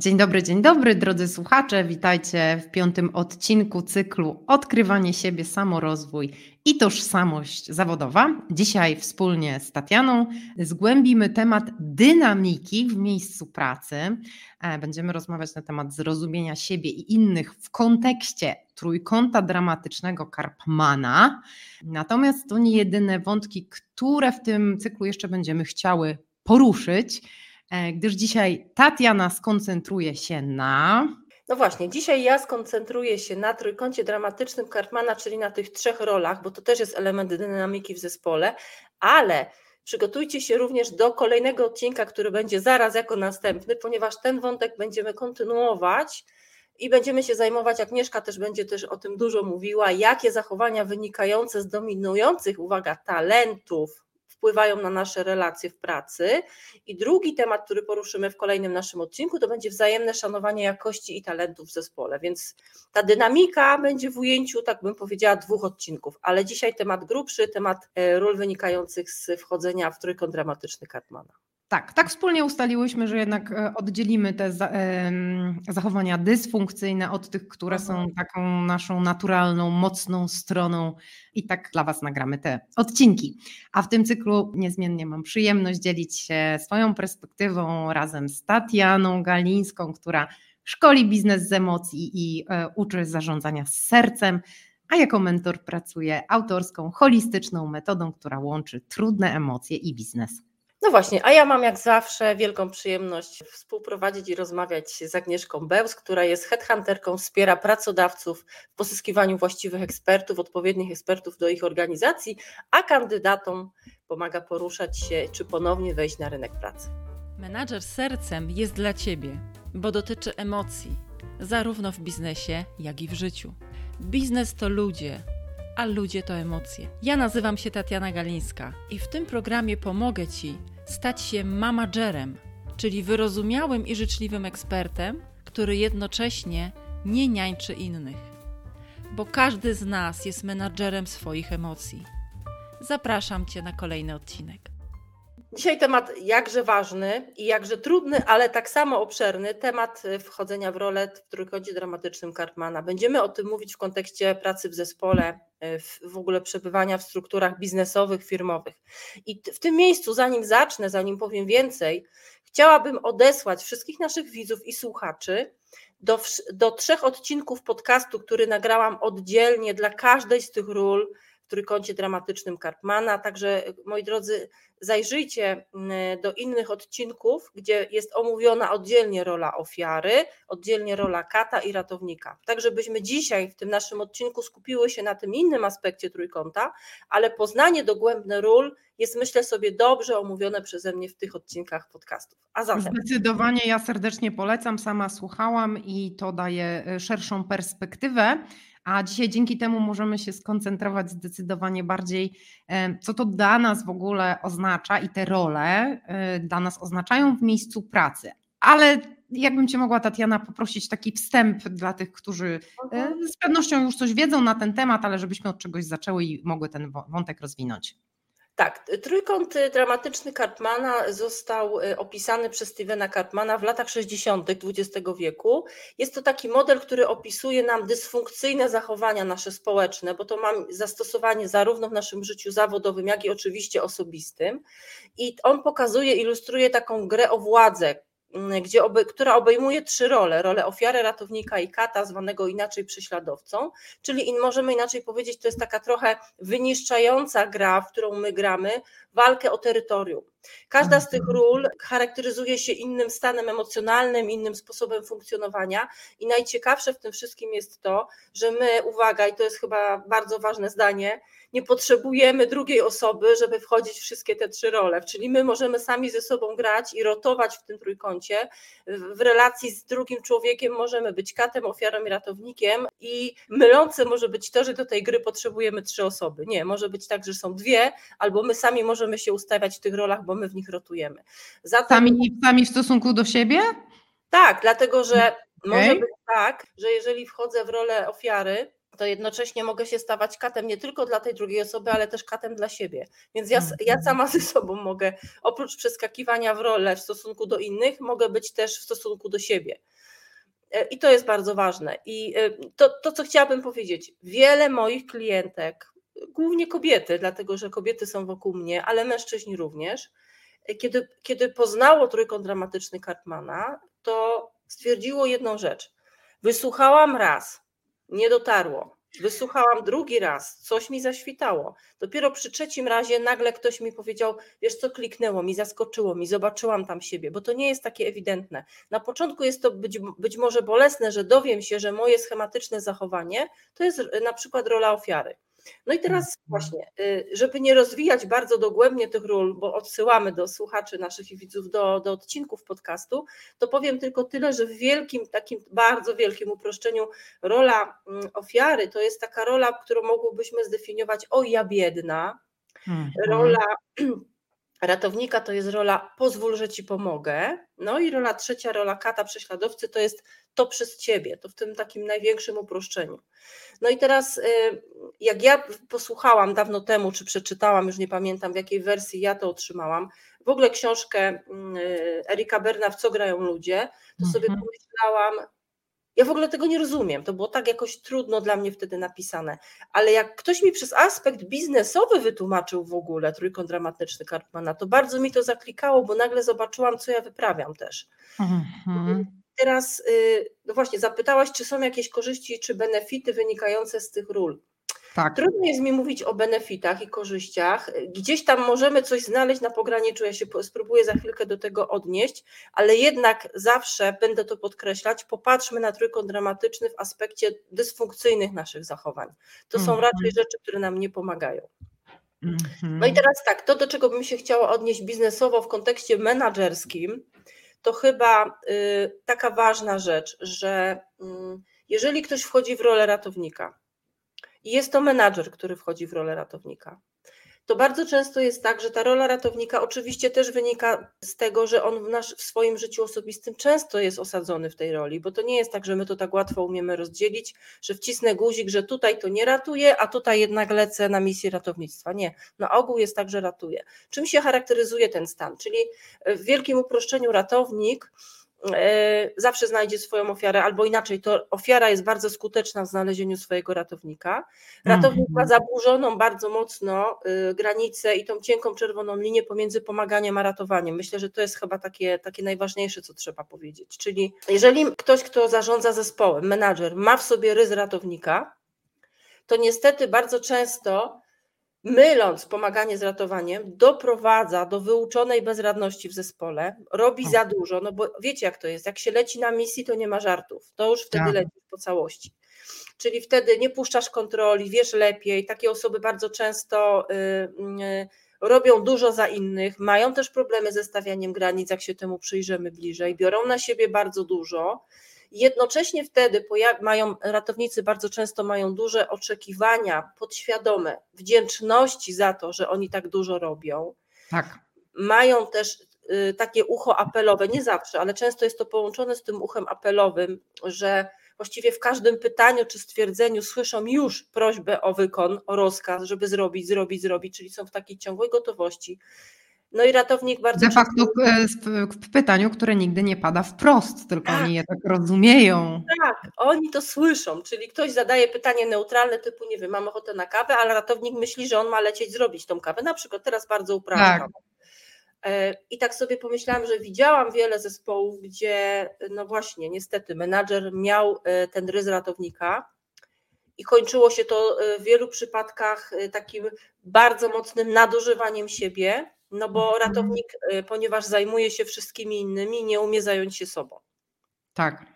Dzień dobry, dzień dobry, drodzy słuchacze. Witajcie w piątym odcinku cyklu Odkrywanie siebie, samorozwój i tożsamość zawodowa. Dzisiaj wspólnie z Tatianą zgłębimy temat dynamiki w miejscu pracy. E, będziemy rozmawiać na temat zrozumienia siebie i innych w kontekście trójkąta dramatycznego Karpmana. Natomiast to nie jedyne wątki, które w tym cyklu jeszcze będziemy chciały poruszyć. E, gdyż dzisiaj Tatiana skoncentruje się na. No właśnie, dzisiaj ja skoncentruję się na trójkącie dramatycznym Kartmana, czyli na tych trzech rolach, bo to też jest element dynamiki w zespole, ale przygotujcie się również do kolejnego odcinka, który będzie zaraz jako następny, ponieważ ten wątek będziemy kontynuować i będziemy się zajmować, Agnieszka też będzie też o tym dużo mówiła, jakie zachowania wynikające z dominujących, uwaga, talentów, wpływają na nasze relacje w pracy. I drugi temat, który poruszymy w kolejnym naszym odcinku, to będzie wzajemne szanowanie jakości i talentów w zespole. Więc ta dynamika będzie w ujęciu, tak bym powiedziała, dwóch odcinków. Ale dzisiaj temat grubszy, temat e, ról wynikających z wchodzenia w trójkąt dramatyczny Kartmana. Tak, tak wspólnie ustaliłyśmy, że jednak e, oddzielimy te zachowania dysfunkcyjne od tych, które są taką naszą naturalną, mocną stroną i tak dla Was nagramy te odcinki. A w tym cyklu niezmiennie mam przyjemność dzielić się swoją perspektywą razem z Tatianą Galińską, która szkoli biznes z emocji i e, uczy zarządzania z sercem, a jako mentor pracuje autorską, holistyczną metodą, która łączy trudne emocje i biznes. No właśnie, a ja mam jak zawsze wielką przyjemność współprowadzić i rozmawiać z Agnieszką Bełz, która jest headhunterką, wspiera pracodawców w pozyskiwaniu właściwych ekspertów, odpowiednich ekspertów do ich organizacji, a kandydatom pomaga poruszać się czy ponownie wejść na rynek pracy. Menadżer sercem jest dla Ciebie, bo dotyczy emocji, zarówno w biznesie, jak i w życiu. Biznes to ludzie, a ludzie to emocje. Ja nazywam się Tatiana Galińska i w tym programie pomogę Ci stać się mamagerem, czyli wyrozumiałym i życzliwym ekspertem, który jednocześnie nie niańczy innych. Bo każdy z nas jest menadżerem swoich emocji. Zapraszam Cię na kolejny odcinek. Dzisiaj temat jakże ważny i jakże trudny, ale tak samo obszerny, temat wchodzenia w rolę w trójkącie dramatycznym Kartmana. Będziemy o tym mówić w kontekście pracy w zespole, w ogóle przebywania w strukturach biznesowych, firmowych. I w tym miejscu, zanim zacznę, zanim powiem więcej, chciałabym odesłać wszystkich naszych widzów i słuchaczy do, do trzech odcinków podcastu, który nagrałam oddzielnie dla każdej z tych ról trójkącie dramatycznym Karpmana. Także moi drodzy, zajrzyjcie mm, do innych odcinków, gdzie jest omówiona oddzielnie rola ofiary, oddzielnie rola kata i ratownika. Tak, żebyśmy dzisiaj w tym naszym odcinku skupiły się na tym innym aspekcie trójkąta, ale poznanie dogłębne ról jest myślę sobie dobrze omówione przeze mnie w tych odcinkach podcastów. A zatem... Zdecydowanie ja serdecznie polecam, sama słuchałam i to daje e, szerszą perspektywę. A dzisiaj dzięki temu możemy się skoncentrować zdecydowanie bardziej, e, co to dla nas w ogóle oznacza i te role e, dla nas oznaczają w miejscu pracy. Ale jakbym Cię mogła, Tatiana, poprosić taki wstęp dla tych, którzy e, mhm. z pewnością już coś wiedzą na ten temat, ale żebyśmy od czegoś zaczęły i mogły ten wątek rozwinąć. Tak, trójkąt dramatyczny Karpmana został y, opisany przez Stevena Karpmana w latach 60. XX wieku. Jest to taki model, który opisuje nam dysfunkcyjne zachowania nasze społeczne, bo to ma zastosowanie zarówno w naszym życiu zawodowym, jak i oczywiście osobistym. I on pokazuje, ilustruje taką grę o władzę, gdzie oby, która obejmuje trzy role: rolę ofiary, ratownika i kata, zwanego inaczej prześladowcą. Czyli in, możemy inaczej powiedzieć, to jest taka trochę wyniszczająca gra, w którą my gramy, walkę o terytorium. Każda z tych mhm. ról charakteryzuje się innym stanem emocjonalnym, innym sposobem funkcjonowania i najciekawsze w tym wszystkim jest to, że my, uwaga, i to jest chyba bardzo ważne zdanie, nie potrzebujemy drugiej osoby, żeby wchodzić w wszystkie te trzy role. Czyli my możemy sami ze sobą grać i rotować w tym trójkącie. W relacji z drugim człowiekiem możemy być katem, ofiarą i ratownikiem i mylące może być to, że do tej gry potrzebujemy trzy osoby. Nie, może być tak, że są dwie, albo my sami możemy się ustawiać w tych rolach, bo my w nich rotujemy. Zatem, sami, sami w stosunku do siebie? Tak, dlatego że okay. może być tak, że jeżeli wchodzę w rolę ofiary, to jednocześnie mogę się stawać katem nie tylko dla tej drugiej osoby, ale też katem dla siebie. Więc ja, ja mhm. sama ze sobą mogę, oprócz przeskakiwania w rolę w stosunku do innych, mogę być też w stosunku do siebie. E, I to jest bardzo ważne. I e, to, to, co chciałabym powiedzieć, wiele moich klientek, głównie kobiety, dlatego że kobiety są wokół mnie, ale mężczyźni również, kiedy, kiedy poznało trójkąt dramatyczny Kartmana, to stwierdziło jedną rzecz. Wysłuchałam raz, nie dotarło. Wysłuchałam drugi raz, coś mi zaświtało. Dopiero przy trzecim razie nagle ktoś mi powiedział, wiesz co, kliknęło mi, zaskoczyło mi, zobaczyłam tam siebie, bo to nie jest takie ewidentne. Na początku jest to być, być może bolesne, że dowiem się, że moje schematyczne zachowanie to jest na przykład rola ofiary. No i teraz mhm. właśnie, y, żeby nie rozwijać bardzo dogłębnie tych ról, bo odsyłamy do słuchaczy naszych i widzów do, do odcinków podcastu, to powiem tylko tyle, że w wielkim, takim bardzo wielkim uproszczeniu rola mm, ofiary to jest taka rola, którą mogłybyśmy zdefiniować o ja biedna, mhm. rola ratownika to jest rola pozwól, że ci pomogę. No i rola trzecia, rola kata prześladowcy to jest to przez ciebie, to w tym takim największym uproszczeniu. No i teraz, y, jak ja posłuchałam dawno temu, czy przeczytałam, już nie pamiętam w jakiej wersji ja to otrzymałam, w ogóle książkę y, Erika Berna, w co grają ludzie, to sobie mhm. pomyślałam, ja w ogóle tego nie rozumiem. To było tak jakoś trudno dla mnie wtedy napisane. Ale jak ktoś mi przez aspekt biznesowy wytłumaczył w ogóle trójkąt dramatyczny Karpmana, to bardzo mi to zaklikało, bo nagle zobaczyłam, co ja wyprawiam też. Mhm. Teraz, y, no właśnie, zapytałaś, czy są jakieś korzyści czy benefity wynikające z tych ról. Tak. Trudno jest mi mówić o benefitach i korzyściach. Gdzieś tam możemy coś znaleźć na pograniczu, ja się spróbuję za chwilkę do tego odnieść, ale jednak zawsze będę to podkreślać, popatrzmy na trójkąt dramatyczny w aspekcie dysfunkcyjnych naszych zachowań. To są mhm. raczej rzeczy, które nam nie pomagają. No i mhm. teraz tak, to do czego bym się chciała odnieść biznesowo w kontekście menedżerskim, to chyba y, taka ważna rzecz, że y, jeżeli ktoś wchodzi w rolę ratownika, i jest to menadżer, który wchodzi w rolę ratownika. To bardzo często jest tak, że ta rola ratownika oczywiście też wynika z tego, że on w, nasz, w swoim życiu osobistym często jest osadzony w tej roli, bo to nie jest tak, że my to tak łatwo umiemy rozdzielić, że wcisnę guzik, że tutaj to nie ratuje, a tutaj jednak lecę na misję ratownictwa. Nie, na ogół jest tak, że ratuje. Czym się charakteryzuje ten stan? Czyli w wielkim uproszczeniu ratownik zawsze znajdzie swoją ofiarę, albo inaczej, to ofiara jest bardzo skuteczna w znalezieniu swojego ratownika. Ratownik ma mhm. zaburzoną bardzo mocno y, granicę i tą cienką czerwoną linię pomiędzy pomaganiem a ratowaniem. Myślę, że to jest chyba takie, takie najważniejsze, co trzeba powiedzieć. Czyli jeżeli ktoś, kto zarządza zespołem, menadżer, ma w sobie rys ratownika, to niestety bardzo często myląc pomaganie z ratowaniem, doprowadza do wyuczonej bezradności w zespole, robi za dużo, no bo wiecie jak to jest, jak się leci na misji, to nie ma żartów, to już wtedy tak. lecisz po całości. Czyli wtedy nie puszczasz kontroli, wiesz lepiej, takie osoby bardzo często y, y, robią dużo za innych, mają też problemy ze stawianiem granic, jak się temu przyjrzymy bliżej, biorą na siebie bardzo dużo, Jednocześnie wtedy mają, ratownicy bardzo często mają duże oczekiwania podświadome, wdzięczności za to, że oni tak dużo robią. Tak. Mają też y, takie ucho apelowe, nie zawsze, ale często jest to połączone z tym uchem apelowym, że właściwie w każdym pytaniu czy stwierdzeniu słyszą już prośbę o wykon, o rozkaz, żeby zrobić, zrobić, zrobić, czyli są w takiej ciągłej gotowości. No i ratownik bardzo. De facto często... w pytaniu, które nigdy nie pada wprost, tylko tak. oni je tak rozumieją. Tak, oni to słyszą, czyli ktoś zadaje pytanie neutralne typu, nie wiem, mam ochotę na kawę, ale ratownik myśli, że on ma lecieć zrobić tą kawę. Na przykład teraz bardzo upraszczam. Tak. E, I tak sobie pomyślałam, że widziałam wiele zespołów, gdzie no właśnie, niestety, menadżer miał e, ten rys ratownika i kończyło się to e, w wielu przypadkach takim bardzo mocnym nadużywaniem siebie, no bo mhm. ratownik, y, ponieważ zajmuje się wszystkimi innymi, nie umie zająć się sobą. Tak.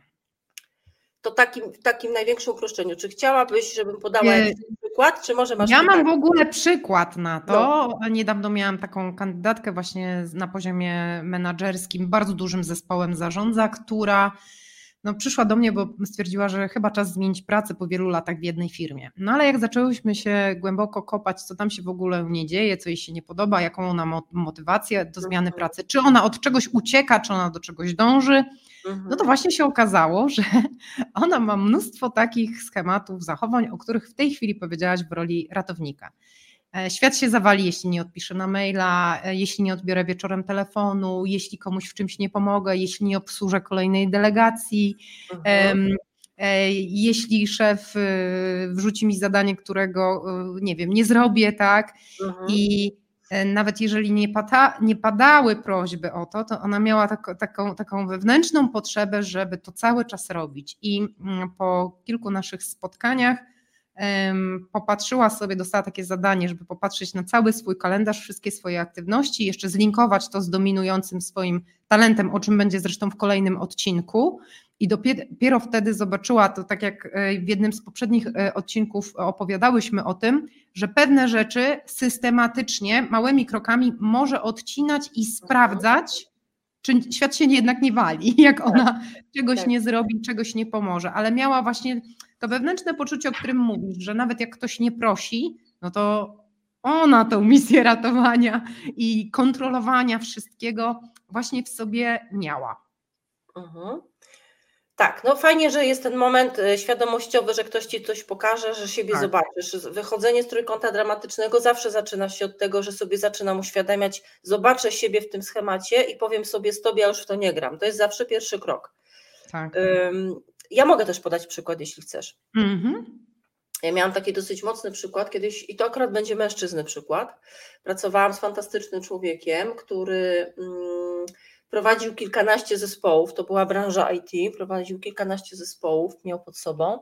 To takim, takim największym uproszczeniu. Czy chciałabyś, żebym podała jakiś przykład, czy może masz... Ja mam w ogóle przykład na to. No. Niedawno miałam taką kandydatkę właśnie na poziomie menedżerskim, bardzo dużym zespołem zarządza, która no, przyszła do mnie, bo stwierdziła, że chyba czas zmienić pracę po wielu latach w jednej firmie. No ale jak zaczęłyśmy się głęboko kopać, co tam się w ogóle nie dzieje, co jej się nie podoba, jaką ona ma motywację do zmiany mhm. pracy, czy ona od czegoś ucieka, czy ona do czegoś dąży, no to mhm. właśnie się okazało, że ona ma mnóstwo takich schematów, zachowań, o których w tej chwili powiedziałaś w roli ratownika. E, świat się zawali, jeśli nie odpiszę na maila, e, jeśli nie odbiorę wieczorem telefonu, jeśli komuś w czymś nie pomogę, jeśli nie obsłużę kolejnej delegacji, mhm. E, jeśli szef wrzuci mi zadanie, którego nie wiem, nie zrobię, tak? Mhm. I nawet jeżeli nie, pada, nie padały prośby o to, to ona miała tak, taką, taką wewnętrzną potrzebę, żeby to cały czas robić. I mm, po kilku naszych spotkaniach popatrzyła sobie, dostała takie zadanie, żeby popatrzeć na cały swój kalendarz, wszystkie swoje aktywności, jeszcze zlinkować to z dominującym swoim talentem, o czym będzie zresztą w kolejnym odcinku. I dopiero wtedy zobaczyła to, tak jak e, w jednym z poprzednich e, odcinków opowiadałyśmy o tym, że pewne rzeczy systematycznie, małymi krokami może odcinać i sprawdzać, czy świat się jednak nie wali, jak ona czegoś tak. nie zrobi, czegoś nie pomoże. Ale miała właśnie to wewnętrzne poczucie, o którym mówisz, że nawet jak ktoś nie prosi, no to ona tą misję ratowania i kontrolowania wszystkiego właśnie w sobie miała. Mhm. Tak, no fajnie, że jest ten moment e, świadomościowy, że ktoś ci coś pokaże, że siebie tak. zobaczysz. Wychodzenie z trójkąta dramatycznego zawsze zaczyna się od tego, że sobie zaczynam uświadamiać, zobaczę siebie w tym schemacie i powiem sobie, z tobie ja już w to nie gram. To jest zawsze pierwszy krok. Tak. Ja mogę też podać przykład, jeśli chcesz. Mhm. Ja miałam taki dosyć mocny przykład kiedyś, i to akurat będzie mężczyzny przykład. Pracowałam z fantastycznym człowiekiem, który mm, prowadził kilkanaście zespołów, to była branża IT, prowadził kilkanaście zespołów, miał pod sobą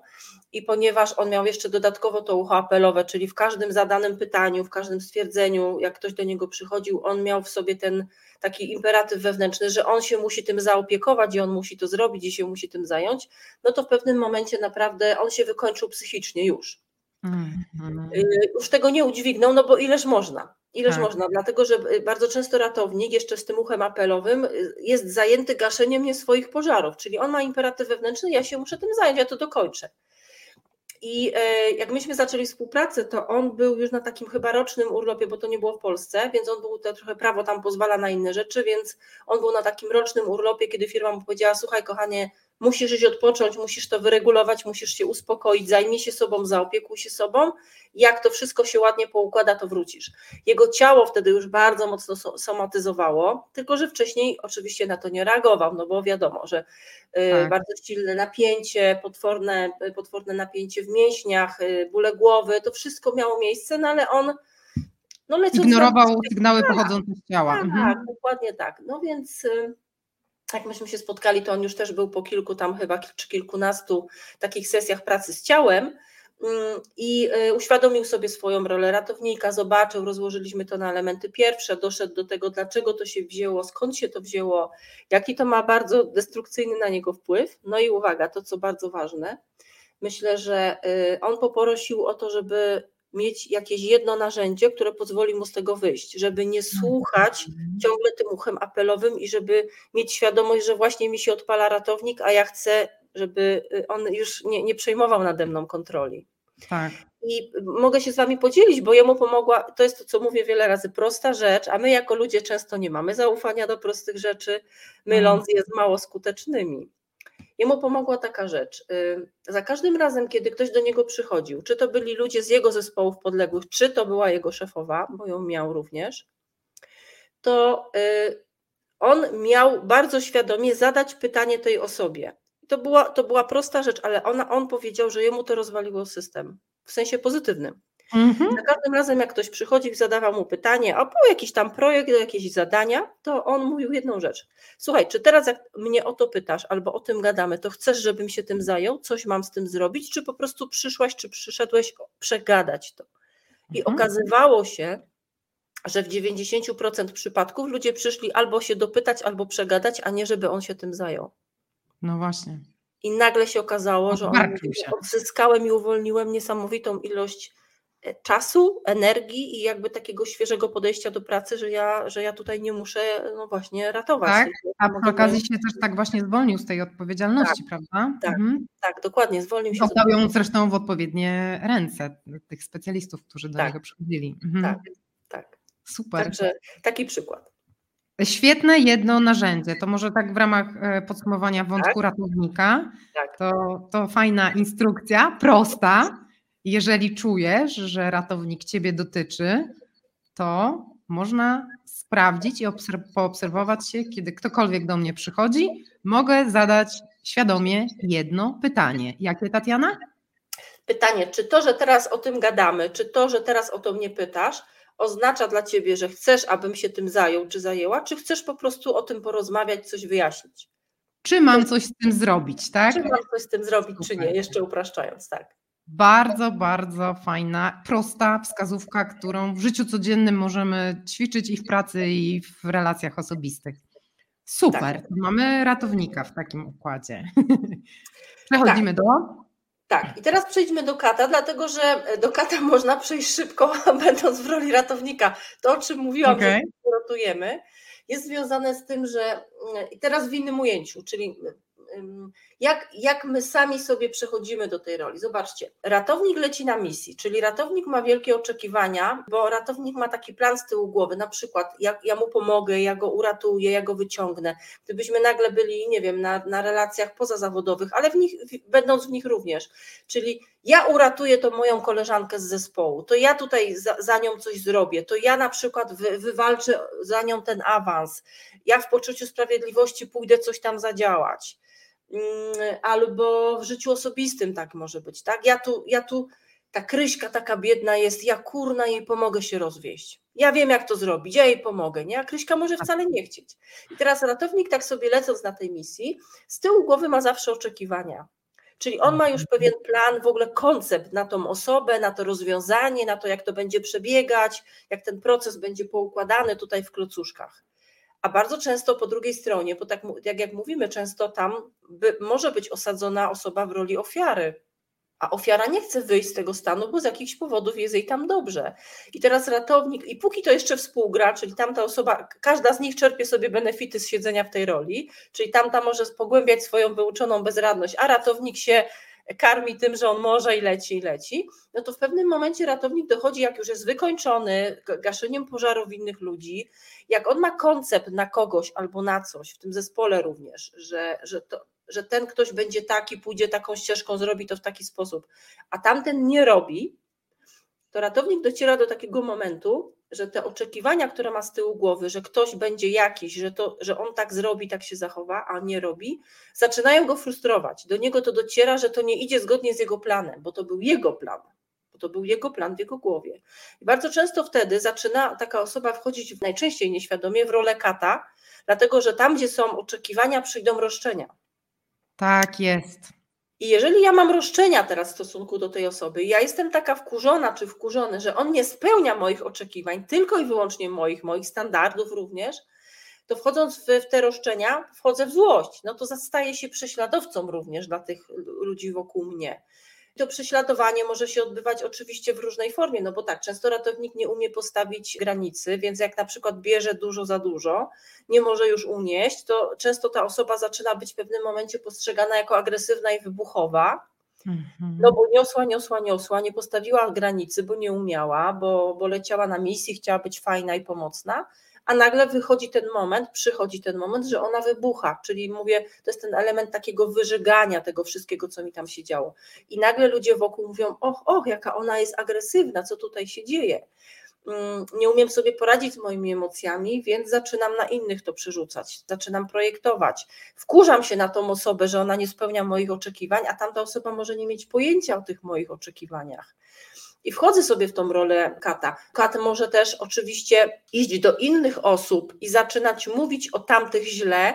i ponieważ on miał jeszcze dodatkowo to ucho apelowe, czyli w każdym zadanym pytaniu, w każdym stwierdzeniu, jak ktoś do niego przychodził, on miał w sobie ten taki imperatyw wewnętrzny, że on się musi tym zaopiekować i on musi to zrobić i się musi tym zająć, no to w pewnym momencie naprawdę on się wykończył psychicznie już. Mm-hmm. Już tego nie udźwignął, no bo ileż można. Ileż tak. można, dlatego że y, bardzo często ratownik jeszcze z tym uchem apelowym y, jest zajęty gaszeniem nie swoich pożarów, czyli on ma imperatyw wewnętrzny, ja się muszę tym zająć, ja to dokończę. I e, jak myśmy zaczęli współpracę, to on był już na takim chyba rocznym urlopie, bo to nie było w Polsce, więc on był, to trochę prawo tam pozwala na inne rzeczy, więc on był na takim rocznym urlopie, kiedy firma mu powiedziała, słuchaj kochanie, musisz iść odpocząć, musisz to wyregulować, musisz się uspokoić, zajmij się sobą, zaopiekuj się sobą. Jak to wszystko się ładnie poukłada, to wrócisz. Jego ciało wtedy już bardzo mocno somatyzowało, tylko że wcześniej oczywiście na to nie reagował, no bo wiadomo, że y, tak. bardzo silne napięcie, potworne, potworne napięcie w mięśniach, y, bóle głowy, to wszystko miało miejsce, no ale on no, ignorował sygnały tak, pochodzące z ciała. Tak, mhm. dokładnie tak. No więc y, jak myśmy się spotkali, to on już też był po kilku tam chyba czy kilkunastu takich sesjach pracy z ciałem mm, i y, uświadomił sobie swoją rolę ratownika, zobaczył, rozłożyliśmy to na elementy pierwsze, doszedł do tego, dlaczego to się wzięło, skąd się to wzięło, jaki to ma bardzo destrukcyjny na niego wpływ. No i uwaga, to co bardzo ważne, myślę, że y, on poprosił o to, żeby mieć jakieś jedno narzędzie, które pozwoli mu z tego wyjść, żeby nie mhm. słuchać ciągle tym uchem apelowym i żeby mieć świadomość, że właśnie mi się odpala ratownik, a ja chcę, żeby y, on już nie, nie przejmował nade mną kontroli. Tak. I mogę się z Wami podzielić, bo jemu pomogła, to jest to, co mówię wiele razy, prosta rzecz, a my jako ludzie często nie mamy zaufania do prostych rzeczy, myląc je z mało skutecznymi. Jemu pomogła taka rzecz. Y, za każdym razem, kiedy ktoś do niego przychodził, czy to byli ludzie z jego zespołów podległych, czy to była jego szefowa, bo ją miał również, to y, on miał bardzo świadomie zadać pytanie tej osobie. To była, to była prosta rzecz, ale ona, on powiedział, że jemu to rozwaliło system w sensie pozytywnym. Mhm. Za każdym razem, jak ktoś przychodził i zadawał mu pytanie, a był jakiś tam projekt, jakieś zadania, to on mówił jedną rzecz. Słuchaj, czy teraz jak mnie o to pytasz albo o tym gadamy, to chcesz, żebym się tym zajął? Coś mam z tym zrobić? Czy po prostu przyszłaś, czy przyszedłeś przegadać to? I mhm. okazywało się, że w 90% przypadków ludzie przyszli albo się dopytać, albo przegadać, a nie żeby on się tym zajął. No właśnie. I nagle się okazało, że on, odzyskałem i uwolniłem niesamowitą ilość czasu, energii i jakby takiego świeżego podejścia do pracy, że ja, że ja tutaj nie muszę no właśnie ratować. Tak, a przy okazji się też tak właśnie zwolnił z tej odpowiedzialności, tak, prawda? Tak, mhm. tak, dokładnie, zwolnił się. Oddał ją zresztą w odpowiednie ręce tych specjalistów, którzy do tak, niego przychodzili. Mhm. Tak, tak. Super. Także taki przykład. Świetne jedno narzędzie. To może tak w ramach e, podsumowania wątku tak? ratownika. Tak. To, to fajna instrukcja, prosta. Jeżeli czujesz, że ratownik Ciebie dotyczy, to można sprawdzić i poobserwować się, kiedy ktokolwiek do mnie przychodzi, mogę zadać świadomie jedno pytanie. Jakie, Tatiana? Pytanie, czy to, że teraz o tym gadamy, czy to, że teraz o to mnie pytasz, oznacza dla ciebie, że chcesz, abym się tym zajął czy zajęła, czy chcesz po prostu o tym porozmawiać, coś wyjaśnić? Czy mam coś z tym zrobić, tak? Czy mam coś z tym zrobić, Super. czy nie, jeszcze upraszczając, tak. Bardzo, bardzo fajna, prosta wskazówka, którą w życiu codziennym możemy ćwiczyć i w pracy, i w relacjach osobistych. Super, tak. mamy ratownika w takim układzie. Przechodzimy tak. do tak, i teraz przejdźmy do kata, dlatego że do kata można przejść szybko, będąc w roli ratownika. To, o czym mówiłam, okay. że rotujemy, jest związane z tym, że i teraz w innym ujęciu, czyli jak, jak my sami sobie przechodzimy do tej roli. Zobaczcie, ratownik leci na misji, czyli ratownik ma wielkie oczekiwania, bo ratownik ma taki plan z tyłu głowy, na przykład jak ja mu pomogę, ja go uratuję, ja go wyciągnę. Gdybyśmy nagle byli, nie wiem, na, na relacjach pozazawodowych, ale w nich, będąc w nich również, czyli ja uratuję to moją koleżankę z zespołu, to ja tutaj za, za nią coś zrobię, to ja na przykład wy, wywalczę za nią ten awans, ja w poczuciu sprawiedliwości pójdę coś tam zadziałać albo w życiu osobistym tak może być, tak? Ja tu, ja tu, ta kryśka taka biedna jest, ja kurna jej pomogę się rozwieść. Ja wiem, jak to zrobić, ja jej pomogę, nie? A Kryśka może wcale nie chcieć. I teraz ratownik tak sobie lecąc na tej misji, z tyłu głowy ma zawsze oczekiwania. Czyli on ma już mhm. pewien plan, w ogóle koncept na tą osobę, na to rozwiązanie, na to, jak to będzie przebiegać, jak ten proces będzie poukładany tutaj w klocuszkach a bardzo często po drugiej stronie, bo tak jak, mówimy, często tam by, może być osadzona osoba w roli ofiary, a ofiara nie chce wyjść z tego stanu, bo z jakichś powodów jest jej tam dobrze. I teraz ratownik, i póki to jeszcze współgra, czyli tamta osoba, każda z nich czerpie sobie benefity z siedzenia w tej roli, czyli tamta może pogłębiać swoją wyuczoną bezradność, a ratownik się karmi tym, że on może i leci i leci, no to w pewnym momencie ratownik dochodzi, jak już jest wykończony gaszeniem pożarów innych ludzi, jak on ma koncept na kogoś albo na coś, w tym zespole również, że, że, to, że ten ktoś będzie taki, pójdzie taką ścieżką, zrobi to w taki sposób, a tamten nie robi, to ratownik dociera do takiego momentu, że te oczekiwania, które ma z tyłu głowy, że ktoś będzie jakiś, że, to, że on tak zrobi, tak się zachowa, a nie robi, zaczynają go frustrować. Do niego to dociera, że to nie idzie zgodnie z jego planem, bo to był jego plan. Bo to był jego plan w jego głowie. I bardzo często wtedy zaczyna taka osoba wchodzić najczęściej nieświadomie w rolę kata, dlatego że tam, gdzie są oczekiwania, przyjdą roszczenia. Tak jest. I jeżeli ja mam roszczenia teraz w stosunku do tej osoby, ja jestem taka wkurzona czy wkurzony, że on nie spełnia moich oczekiwań, tylko i wyłącznie moich, moich standardów również, to wchodząc w, w te roszczenia, wchodzę w złość. No to staję się prześladowcą również dla tych ludzi wokół mnie. To prześladowanie może się odbywać oczywiście w różnej formie, no bo tak, często ratownik nie umie postawić granicy, więc jak na przykład bierze dużo za dużo, nie może już unieść, to często ta osoba zaczyna być w pewnym momencie postrzegana jako agresywna i wybuchowa. Mhm. No bo niosła, niosła, niosła, nie postawiła granicy, bo nie umiała, bo, bo leciała na misji, chciała być fajna i pomocna a nagle wychodzi ten moment, przychodzi ten moment, że ona wybucha, czyli mówię, to jest ten element takiego wyżygania tego wszystkiego, co mi tam się działo. I nagle ludzie wokół mówią, och, och, jaka ona jest agresywna, co tutaj się dzieje. Mm, nie umiem sobie poradzić z moimi emocjami, więc zaczynam na innych to przerzucać, zaczynam projektować. Wkurzam się na tą osobę, że ona nie spełnia moich oczekiwań, a tamta osoba może nie mieć pojęcia o tych moich oczekiwaniach i wchodzę sobie w tą rolę kata. Kat może też oczywiście iść do innych osób i zaczynać mówić o tamtych źle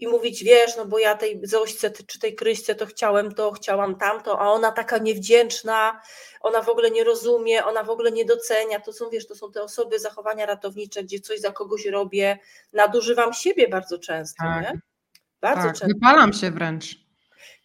i mówić, wiesz, no bo ja tej zośce czy tej kryśce to chciałem to, chciałam tamto, a ona taka niewdzięczna, ona w ogóle nie rozumie, ona w ogóle nie docenia. To są, wiesz, to są te osoby zachowania ratownicze, gdzie coś za kogoś robię, nadużywam siebie bardzo często, tak. nie? Bardzo tak, często. Wypalam się wręcz.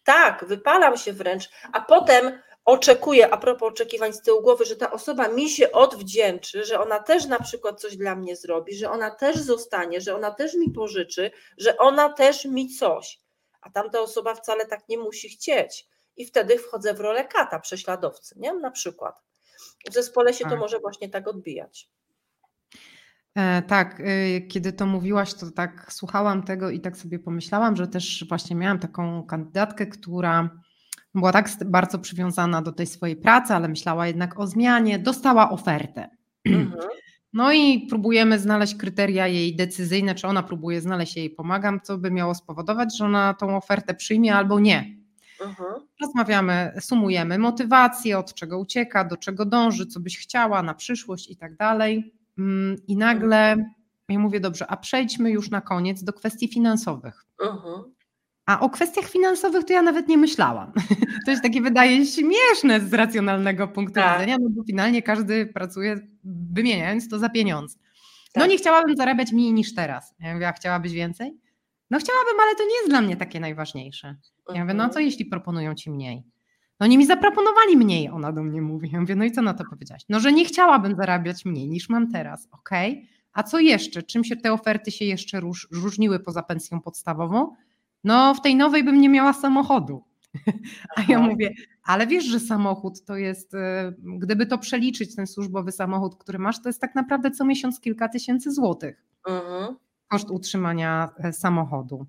Tak, wypalam się wręcz, a potem oczekuję, a propos oczekiwań z tyłu głowy, że ta osoba mi się odwdzięczy, że ona też na przykład coś dla mnie zrobi, że ona też zostanie, że ona też mi pożyczy, że ona też mi coś. A tamta osoba wcale tak nie musi chcieć. I wtedy wchodzę w rolę kata, prześladowcy, nie? Na przykład. W zespole się to Tak. może właśnie tak odbijać. E, tak, y, kiedy to mówiłaś, to tak słuchałam tego i tak sobie pomyślałam, że też właśnie miałam taką kandydatkę, która była tak bardzo przywiązana do tej swojej pracy, ale myślała jednak o zmianie, dostała ofertę. Mhm. No i próbujemy znaleźć kryteria jej decyzyjne, czy ona próbuje znaleźć, jej pomagam, co by miało spowodować, że ona tą ofertę przyjmie albo nie. Mhm. Rozmawiamy, sumujemy motywację, od czego ucieka, do czego dąży, co byś chciała na przyszłość i tak dalej. Mm, I nagle ja mówię, dobrze, a przejdźmy już na koniec do kwestii finansowych. Mhm. A o kwestiach finansowych to ja nawet nie myślałam. To jest takie, wydaje śmieszne z racjonalnego punktu Tak. widzenia, no bo finalnie każdy pracuje wymieniając to za pieniądze. No Tak. nie chciałabym zarabiać mniej niż teraz. Ja mówię, a chciałabyś więcej? No chciałabym, ale to nie jest dla mnie takie najważniejsze. Ja mówię, no a co Mhm. jeśli proponują ci mniej? No oni mi zaproponowali mniej, ona do mnie mówi. Ja mówię, no i co na to powiedziałaś? No, że nie chciałabym zarabiać mniej niż mam teraz. Okej, a co jeszcze? Czym się te oferty się jeszcze róż, różniły poza pensją podstawową? No w tej nowej bym nie miała samochodu. A ja mówię, ale wiesz, że samochód to jest, e, gdyby to przeliczyć, ten służbowy samochód, który masz, to jest tak naprawdę co miesiąc kilka tysięcy złotych Mhm. koszt utrzymania e, samochodu.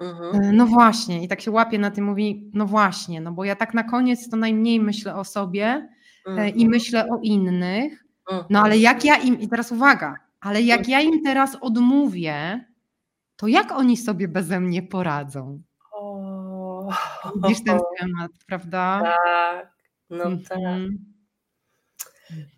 Mhm. E, No właśnie, i tak się łapie na tym, mówi, no właśnie, no bo ja tak na koniec to najmniej myślę o sobie e, i Mhm. myślę o innych, no ale jak ja im, i teraz uwaga, ale jak ja im teraz odmówię, to jak oni sobie beze mnie poradzą? O, Widzisz ten schemat, prawda? tak, no tak, Mhm.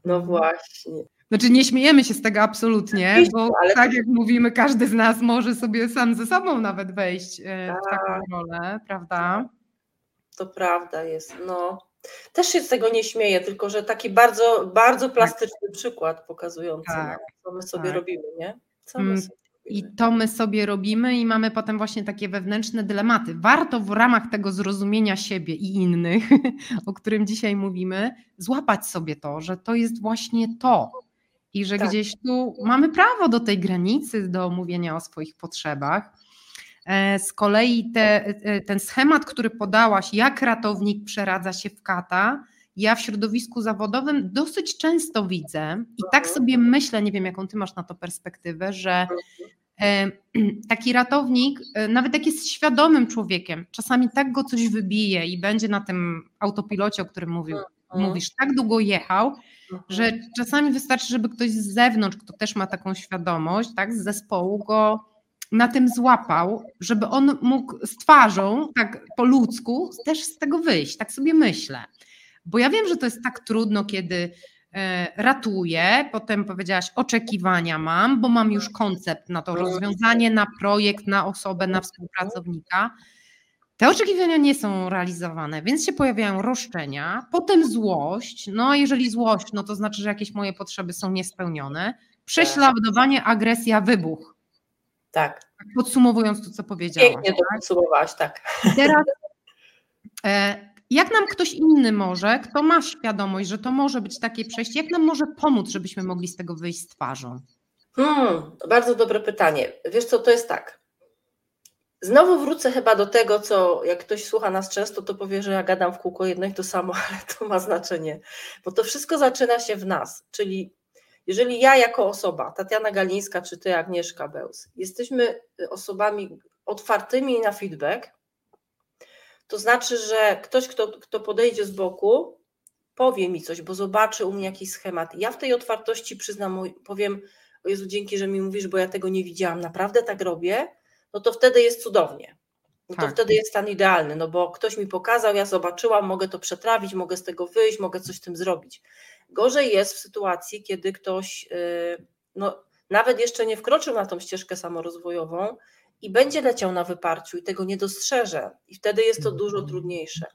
no właśnie. Znaczy nie śmiejemy się z tego absolutnie, Oczywiście, bo ale- tak jak mówimy, każdy z nas może sobie sam ze sobą nawet wejść e, w taką Tak. rolę, prawda? To prawda jest. No. Też się z tego nie śmieję, tylko że taki bardzo, bardzo plastyczny przykład pokazujący, Tak, no, co my sobie tak. robimy, nie? Co my Mm, sobie I to my sobie robimy i mamy potem właśnie takie wewnętrzne dylematy. Warto w ramach tego zrozumienia siebie i innych, o którym dzisiaj mówimy, złapać sobie to, że to jest właśnie to. I że Tak. gdzieś tu mamy prawo do tej granicy, do mówienia o swoich potrzebach. E, Z kolei te, e, ten schemat, który podałaś, jak ratownik przeradza się w kata, ja w środowisku zawodowym dosyć często widzę i tak Mhm. sobie myślę, nie wiem jaką ty masz na to perspektywę, że e, taki ratownik, e, nawet jak jest świadomym człowiekiem, czasami tak go coś wybije i będzie na tym autopilocie, o którym mówił, Mhm. mówisz, tak długo jechał, Mhm. że czasami wystarczy, żeby ktoś z zewnątrz, kto też ma taką świadomość, tak, z zespołu go na tym złapał, żeby on mógł z twarzą, tak po ludzku, też z tego wyjść, tak sobie myślę. Bo ja wiem, że to jest tak trudno, kiedy e, ratuję, potem powiedziałaś, oczekiwania mam, bo mam już koncept na to rozwiązanie, na projekt, na osobę, na współpracownika. Te oczekiwania nie są realizowane, więc się pojawiają roszczenia, potem złość. No, jeżeli złość, no to znaczy, że jakieś moje potrzeby są niespełnione. Prześladowanie, agresja, wybuch. Tak, Tak Podsumowując to, co powiedziałaś. pięknie to podsumowałaś, tak. Teraz, e, jak nam ktoś inny może, kto ma świadomość, że to może być takie przejście, jak nam może pomóc, żebyśmy mogli z tego wyjść z twarzą? Hmm, bardzo dobre pytanie. Wiesz co, to jest tak. Znowu wrócę chyba do tego, co jak ktoś słucha nas często, to powie, że ja gadam w kółko jedno i to samo, ale to ma znaczenie, bo to wszystko zaczyna się w nas, czyli jeżeli ja jako osoba, Tatiana Galińska czy ty Agnieszka Bełs, jesteśmy osobami otwartymi na feedback, to znaczy, że ktoś, kto, kto podejdzie z boku, powie mi coś, bo zobaczy u mnie jakiś schemat. Ja w tej otwartości przyznam, powiem, o Jezu, dzięki, że mi mówisz, bo ja tego nie widziałam, naprawdę tak robię, no to wtedy jest cudownie. No to Tak. wtedy jest stan idealny, no bo ktoś mi pokazał, ja zobaczyłam, mogę to przetrawić, mogę z tego wyjść, mogę coś z tym zrobić. Gorzej jest w sytuacji, kiedy ktoś yy, no, nawet jeszcze nie wkroczył na tą ścieżkę samorozwojową i będzie leciał na wyparciu i tego nie dostrzeże. I wtedy jest to dużo trudniejsze.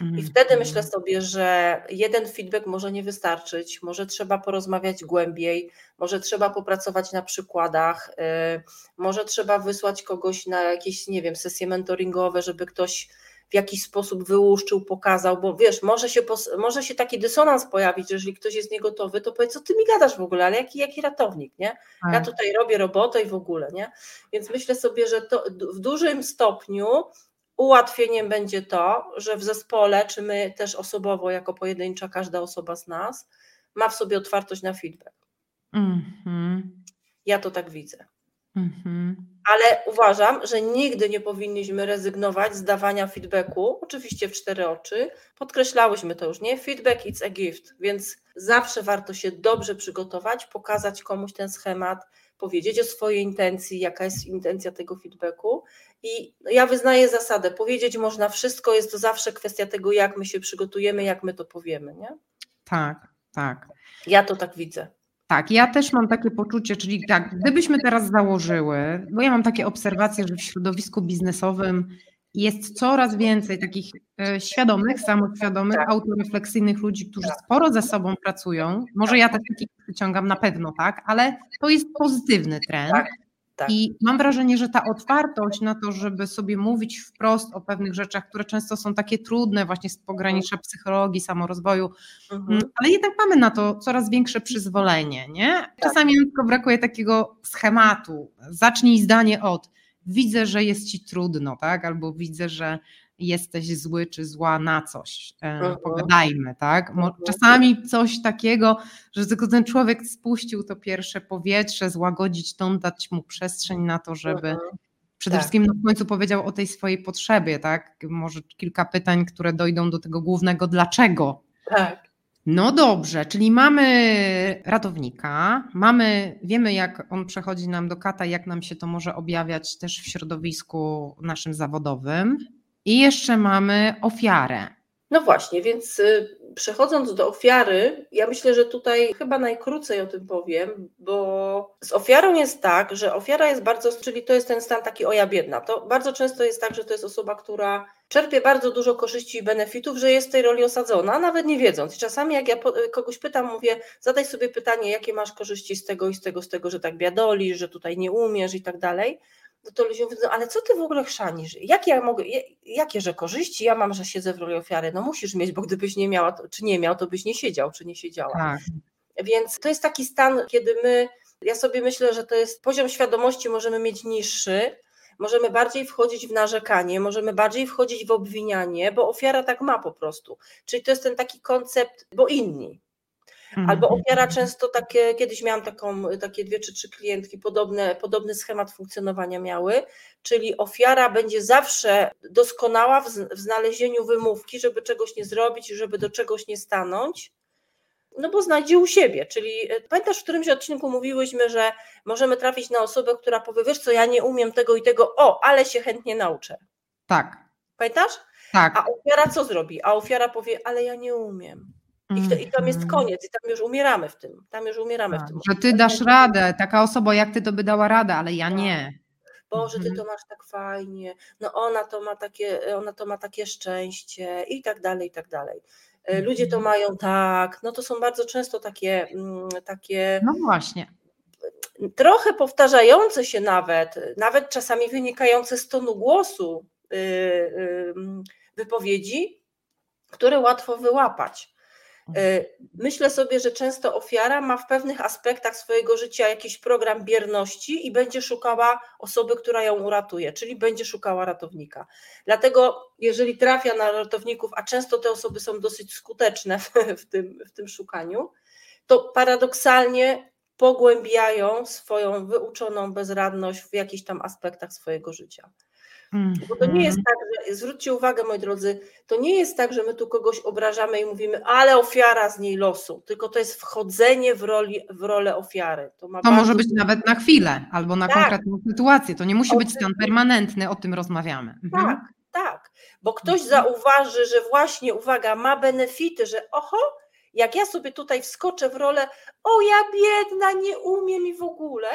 I Mhm. wtedy myślę sobie, że jeden feedback może nie wystarczyć, może trzeba porozmawiać głębiej, może trzeba popracować na przykładach, yy, może trzeba wysłać kogoś na jakieś, nie wiem, sesje mentoringowe, żeby ktoś w jakiś sposób wyłuszczył, pokazał, bo wiesz, może się, może się taki dysonans pojawić, jeżeli ktoś jest niegotowy, to powiedz, co ty mi gadasz w ogóle, ale jaki, jaki ratownik, nie? Ja tak. tutaj robię robotę i w ogóle, nie? Więc myślę sobie, że to w dużym stopniu ułatwieniem będzie to, że w zespole, czy my też osobowo, jako pojedyncza, każda osoba z nas, ma w sobie otwartość na feedback. Mm -hmm. Ja to tak widzę. -hmm. Ale uważam, że nigdy nie powinniśmy rezygnować z dawania feedbacku, oczywiście w cztery oczy. Podkreślałyśmy to już, nie? Feedback it's a gift, więc zawsze warto się dobrze przygotować, pokazać komuś ten schemat, powiedzieć o swojej intencji, jaka jest intencja tego feedbacku. I ja wyznaję zasadę, powiedzieć można wszystko, jest to zawsze kwestia tego, jak my się przygotujemy, jak my to powiemy, nie? Tak, tak. Ja to tak widzę. Tak, ja też mam takie poczucie, czyli tak, gdybyśmy teraz założyły, bo ja mam takie obserwacje, że w środowisku biznesowym jest coraz więcej takich e, świadomych, samoświadomych, tak. autorefleksyjnych ludzi, którzy tak. sporo ze sobą pracują. Może ja też takich przyciągam na pewno, tak, ale to jest pozytywny trend. Tak. I mam wrażenie, że ta otwartość na to, żeby sobie mówić wprost o pewnych rzeczach, które często są takie trudne, właśnie z pogranicza psychologii, samorozwoju, mhm. Mm, ale jednak mamy na to coraz większe przyzwolenie, nie? Tak. Czasami tak. tylko brakuje takiego schematu. Zacznij zdanie od widzę, że jest ci trudno, tak? Albo widzę, że jesteś zły czy zła na coś. E, pogadajmy, tak? Czasami coś takiego, że tylko ten człowiek spuścił to pierwsze powietrze, złagodzić tą, dać mu przestrzeń na to, żeby przede tak. wszystkim w końcu powiedział o tej swojej potrzebie, tak? Może kilka pytań, które dojdą do tego głównego dlaczego. Tak. No dobrze, czyli mamy ratownika, mamy, wiemy jak on przechodzi nam do kata, jak nam się to może objawiać też w środowisku naszym zawodowym. I jeszcze mamy ofiarę. No właśnie, więc y, przechodząc do ofiary, ja myślę, że tutaj chyba najkrócej o tym powiem, bo z ofiarą jest tak, że ofiara jest bardzo, czyli to jest ten stan taki oja biedna. To bardzo często jest tak, że to jest osoba, która czerpie bardzo dużo korzyści i benefitów, że jest w tej roli osadzona, nawet nie wiedząc. Czasami jak ja kogoś pytam, mówię, zadaj sobie pytanie, jakie masz korzyści z tego i z tego, z tego, że tak biadolisz, że tutaj nie umiesz i tak dalej no to ludzie mówią, no ale co ty w ogóle chrzanisz? Jak ja mogę, jakie że korzyści ja mam, że siedzę w roli ofiary? No musisz mieć, bo gdybyś nie miała, czy nie miał, to byś nie siedział, czy nie siedziała. Tak. Więc to jest taki stan, kiedy my, ja sobie myślę, że to jest poziom świadomości możemy mieć niższy, możemy bardziej wchodzić w narzekanie, możemy bardziej wchodzić w obwinianie, bo ofiara tak ma po prostu. Czyli to jest ten taki koncept, bo inni. Albo mhm. ofiara często takie, kiedyś miałam taką, takie dwie czy trzy klientki, podobne, podobny schemat funkcjonowania miały, czyli ofiara będzie zawsze doskonała w, w znalezieniu wymówki, żeby czegoś nie zrobić, żeby do czegoś nie stanąć, no bo znajdzie u siebie, czyli e, pamiętasz w którymś odcinku mówiłyśmy, że możemy trafić na osobę, która powie, wiesz co, ja nie umiem tego i tego, o, ale się chętnie nauczę. Tak. Pamiętasz? Tak. A ofiara co zrobi? A ofiara powie, ale ja nie umiem. I, to, I tam jest mhm. koniec, i tam już umieramy w tym. Tam już umieramy tak, w tym. Że ty dasz radę, taka osoba jak ty to by dała radę, ale ja tak. nie. Boże, ty mhm. to masz tak fajnie, no ona to ma takie, ona to ma takie szczęście i tak dalej, i tak dalej. E, ludzie to mhm. mają tak, no to są bardzo często takie, mm, takie. No właśnie. Trochę powtarzające się nawet, nawet czasami wynikające z tonu głosu y, y, wypowiedzi, które łatwo wyłapać. E, myślę sobie, że często ofiara ma w pewnych aspektach swojego życia jakiś program bierności i będzie szukała osoby, która ją uratuje, czyli będzie szukała ratownika. Dlatego, jeżeli trafia na ratowników, a często te osoby są dosyć skuteczne w, tym, w tym szukaniu, to paradoksalnie pogłębiają swoją wyuczoną bezradność w jakichś tam aspektach swojego życia. Bo to nie jest mhm. tak, że zwróćcie uwagę, moi drodzy, to nie jest tak, że my tu kogoś obrażamy i mówimy, ale ofiara z niej losu, tylko to jest wchodzenie w, roli, w rolę ofiary. To, to może być nawet na chwilę albo na tak. konkretną sytuację. To nie musi być stan permanentny, o tym rozmawiamy. Mhm. Tak, tak, bo ktoś mhm. zauważy, że właśnie, uwaga, ma benefity, że oho, jak ja sobie tutaj wskoczę w rolę, o ja biedna, nie umiem i w ogóle,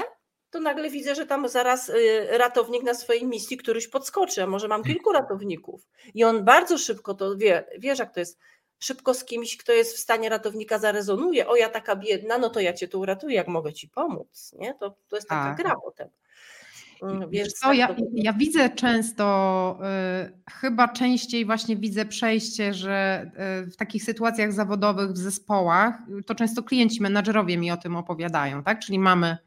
to nagle widzę, że tam zaraz y, ratownik na swojej misji któryś podskoczy, a może mam kilku ratowników. I on bardzo szybko to wie, wiesz jak to jest, szybko z kimś, kto jest w stanie ratownika zarezonuje, o ja taka biedna, no to ja cię tu uratuję, jak mogę ci pomóc, nie? To, to jest taka tak. gra potem. Mm, wiesz co, ja, ja widzę często, y, chyba częściej właśnie widzę przejście, że y, w takich sytuacjach zawodowych w zespołach, to często klienci, menadżerowie mi o tym opowiadają, tak? Czyli mamy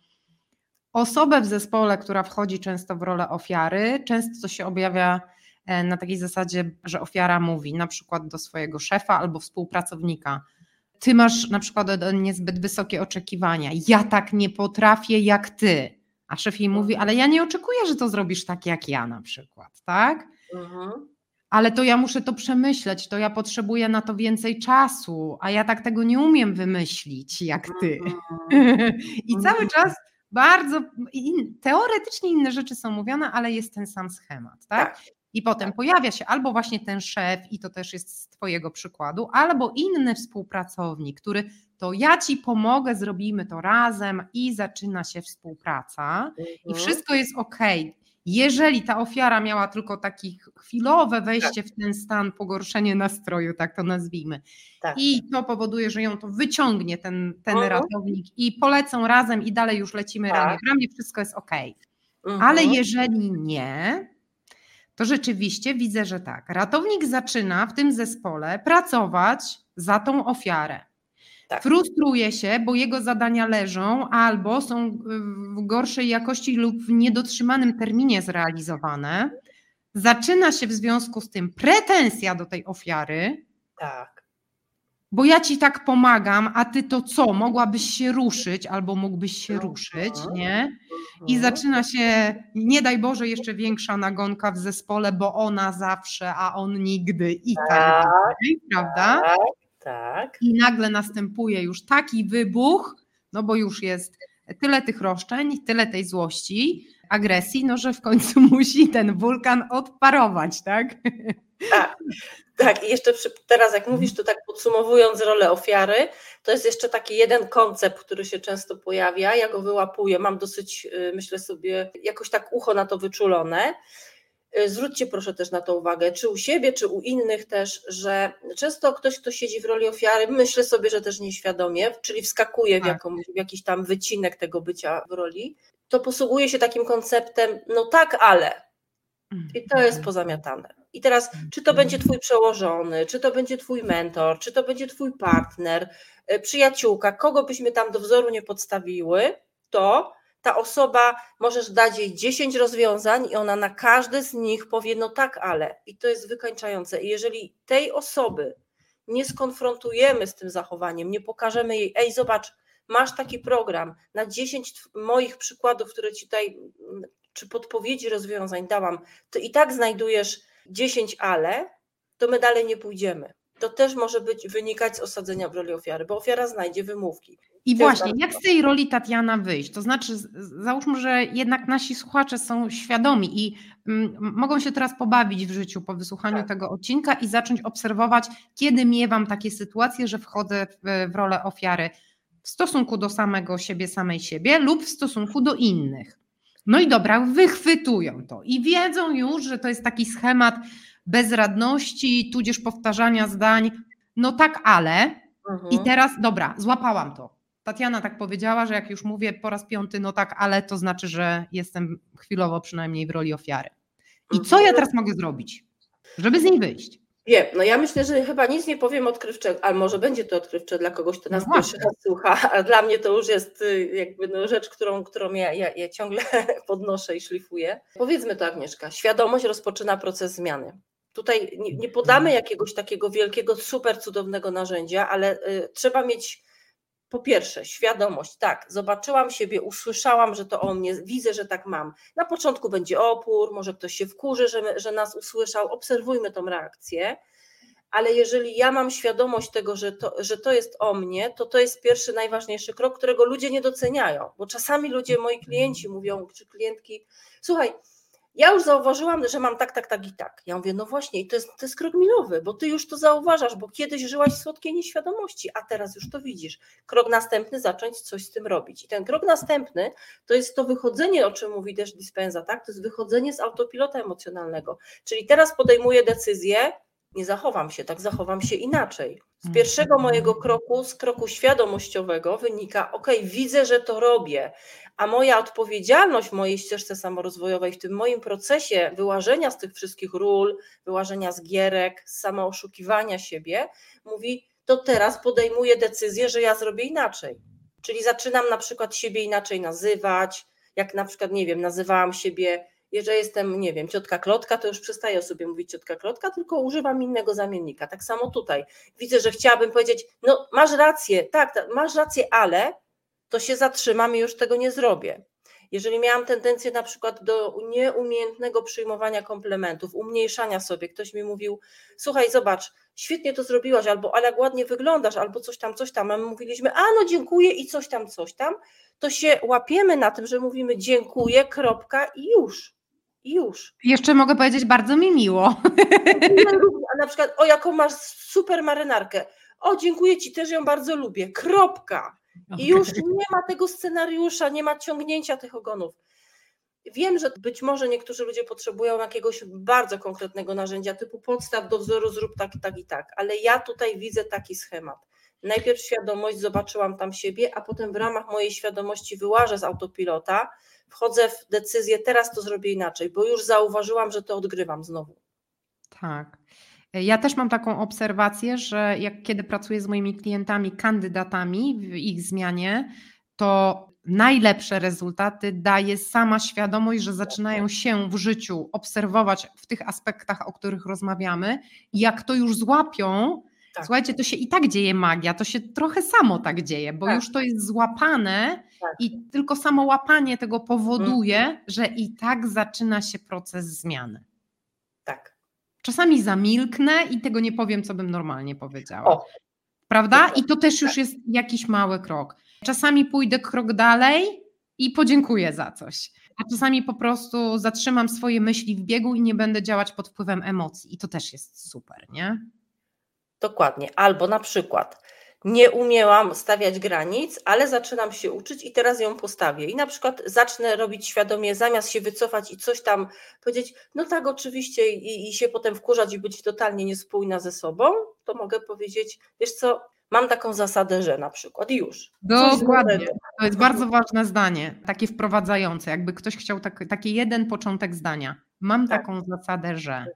osobę w zespole, która wchodzi często w rolę ofiary, często to się objawia e, na takiej zasadzie, że ofiara mówi na przykład do swojego szefa albo współpracownika, ty masz na przykład niezbyt wysokie oczekiwania, ja tak nie potrafię jak ty. A szef jej mówi, ale ja nie oczekuję, że to zrobisz tak jak ja na przykład, tak? Mhm. Ale to ja muszę to przemyśleć, to ja potrzebuję na to więcej czasu, a ja tak tego nie umiem wymyślić jak ty. Mhm. I cały czas bardzo in, teoretycznie inne rzeczy są mówione, ale jest ten sam schemat, tak? tak. I potem tak. pojawia się albo właśnie ten szef, i to też jest z Twojego przykładu, albo inny współpracownik, który to ja Ci pomogę, zrobimy to razem i zaczyna się współpraca mhm. i wszystko jest ok. Jeżeli ta ofiara miała tylko takie chwilowe wejście tak. w ten stan, pogorszenie nastroju, tak to nazwijmy, tak. i to powoduje, że ją to wyciągnie ten, ten mhm. ratownik i polecą razem i dalej już lecimy tak. ramię w ramię, wszystko jest ok. Mhm. Ale jeżeli nie, to rzeczywiście widzę, że tak. Ratownik zaczyna w tym zespole pracować za tą ofiarę. Tak. Frustruje się, bo jego zadania leżą albo są w gorszej jakości lub w niedotrzymanym terminie zrealizowane. Zaczyna się w związku z tym pretensja do tej ofiary. Tak. Bo ja ci tak pomagam, a ty to co? Mogłabyś się ruszyć albo mógłbyś się mhm. ruszyć, nie? I mhm. zaczyna się, nie daj Boże, jeszcze większa nagonka w zespole, bo ona zawsze, a on nigdy i tak, tak dalej, prawda? Tak. I nagle następuje już taki wybuch, no bo już jest tyle tych roszczeń, tyle tej złości, agresji, no że w końcu musi ten wulkan odparować, tak? Tak, tak. I jeszcze przy, teraz, jak mówisz, to tak podsumowując rolę ofiary, to jest jeszcze taki jeden koncept, który się często pojawia. Ja go wyłapuję, mam dosyć, y, myślę sobie, jakoś tak ucho na to wyczulone. Y, zwróćcie proszę też na to uwagę, czy u siebie, czy u innych też, że często ktoś, kto siedzi w roli ofiary, myślę sobie, że też nieświadomie, czyli wskakuje w, tak. jakąś, w jakiś tam wycinek tego bycia w roli, to posługuje się takim konceptem, no tak, ale. I to jest mhm. pozamiatane. I teraz, czy to mhm. będzie Twój przełożony, czy to będzie Twój mentor, czy to będzie Twój partner, y, przyjaciółka, kogo byśmy tam do wzoru nie podstawiły, to ta osoba, możesz dać jej 10 rozwiązań i ona na każde z nich powie, no tak, ale. I to jest wykańczające. I jeżeli tej osoby nie skonfrontujemy z tym zachowaniem, nie pokażemy jej, ej, zobacz, masz taki program, na 10 moich przykładów, które ci tutaj, czy podpowiedzi rozwiązań dałam, to i tak znajdujesz 10 ale, to my dalej nie pójdziemy. To też może być wynikać z osadzenia w roli ofiary, bo ofiara znajdzie wymówki. I właśnie, jak z tej roli Tatiana wyjść? To znaczy, załóżmy, że jednak nasi słuchacze są świadomi i mm, mogą się teraz pobawić w życiu po wysłuchaniu tak. tego odcinka i zacząć obserwować, kiedy miewam takie sytuacje, że wchodzę w, w rolę ofiary w stosunku do samego siebie, samej siebie lub w stosunku do innych. No i dobra, wychwytują to i wiedzą już, że to jest taki schemat bezradności, tudzież powtarzania zdań. No tak, ale. Mhm. I teraz, dobra, złapałam to Tatiana tak powiedziała, że jak już mówię po raz piąty, no tak, ale to znaczy, że jestem chwilowo przynajmniej w roli ofiary. I co ja teraz mogę zrobić, żeby z niej wyjść? Wiem, no ja myślę, że chyba nic nie powiem odkrywczego, ale może będzie to odkrywcze dla kogoś, kto nas no pierwszy raz słucha, a dla mnie to już jest y, jakby no rzecz, którą, którą ja, ja, ja ciągle podnoszę i szlifuję. Powiedzmy to Agnieszka, świadomość rozpoczyna proces zmiany. Tutaj nie, nie podamy jakiegoś takiego wielkiego, super cudownego narzędzia, ale y, trzeba mieć po pierwsze, świadomość, tak, zobaczyłam siebie, usłyszałam, że to o mnie, widzę, że tak mam. Na początku będzie opór, może ktoś się wkurzy, że, że nas usłyszał, obserwujmy tą reakcję, ale jeżeli ja mam świadomość tego, że to, że to jest o mnie, to to jest pierwszy, najważniejszy krok, którego ludzie nie doceniają, bo czasami ludzie, moi klienci mówią, czy klientki, słuchaj, ja już zauważyłam, że mam tak, tak, tak i tak. Ja mówię, no właśnie, i to jest, to jest krok milowy, bo ty już to zauważasz, bo kiedyś żyłaś w słodkiej nieświadomości, a teraz już to widzisz. Krok następny, zacząć coś z tym robić. I ten krok następny to jest to wychodzenie, o czym mówi też Dispenza, tak? To jest wychodzenie z autopilota emocjonalnego. Czyli teraz podejmuję decyzję, nie zachowam się, tak zachowam się inaczej. Z pierwszego mhm. mojego kroku, z kroku świadomościowego wynika, ok, widzę, że to robię, a moja odpowiedzialność w mojej ścieżce samorozwojowej, w tym moim procesie wyłażenia z tych wszystkich ról, wyłażenia z gierek, samooszukiwania siebie, mówi, to teraz podejmuję decyzję, że ja zrobię inaczej. Czyli zaczynam na przykład siebie inaczej nazywać, jak na przykład, nie wiem, nazywałam siebie jeżeli jestem, nie wiem, ciotka Klotka, to już przestaję sobie mówić ciotka Klotka, tylko używam innego zamiennika. Tak samo tutaj. Widzę, że chciałabym powiedzieć, no masz rację, tak, masz rację, ale to się zatrzymam i już tego nie zrobię. Jeżeli miałam tendencję na przykład do nieumiejętnego przyjmowania komplementów, umniejszania sobie, ktoś mi mówił, słuchaj, zobacz, świetnie to zrobiłaś, albo ale ładnie wyglądasz, albo coś tam, coś tam, a my mówiliśmy, a no dziękuję i coś tam, coś tam, to się łapiemy na tym, że mówimy dziękuję, kropka i już. I już. Jeszcze mogę powiedzieć, bardzo mi miło. A na przykład, o jaką masz super marynarkę. O, dziękuję Ci, też ją bardzo lubię. Kropka. I już nie ma tego scenariusza, nie ma ciągnięcia tych ogonów. Wiem, że być może niektórzy ludzie potrzebują jakiegoś bardzo konkretnego narzędzia, typu podstaw do wzoru, zrób tak, tak i tak, ale ja tutaj widzę taki schemat. Najpierw świadomość, zobaczyłam tam siebie, a potem w ramach mojej świadomości wyłażę z autopilota, wchodzę w decyzję, teraz to zrobię inaczej, bo już zauważyłam, że to odgrywam znowu. Tak. Ja też mam taką obserwację, że jak kiedy pracuję z moimi klientami, kandydatami w ich zmianie, to najlepsze rezultaty daje sama świadomość, że zaczynają się w życiu obserwować w tych aspektach, o których rozmawiamy, i jak to już złapią, tak. słuchajcie, to się i tak dzieje magia, to się trochę samo tak dzieje, bo tak. już to jest złapane. I tylko samo łapanie tego powoduje, mhm. że i tak zaczyna się proces zmiany. Tak. Czasami zamilknę i tego nie powiem, co bym normalnie powiedziała. O. Prawda? I to też już tak. jest jakiś mały krok. Czasami pójdę krok dalej i podziękuję za coś. A czasami po prostu zatrzymam swoje myśli w biegu i nie będę działać pod wpływem emocji. I to też jest super, nie? Dokładnie. Albo na przykład nie umiałam stawiać granic, ale zaczynam się uczyć i teraz ją postawię. I na przykład zacznę robić świadomie, zamiast się wycofać i coś tam powiedzieć, no tak, oczywiście, i, i się potem wkurzać i być totalnie niespójna ze sobą, to mogę powiedzieć, wiesz co, mam taką zasadę, że na przykład już. Dokładnie. To jest bardzo ważne zdanie, takie wprowadzające. Jakby ktoś chciał tak, taki jeden początek zdania. Mam tak. taką zasadę, że.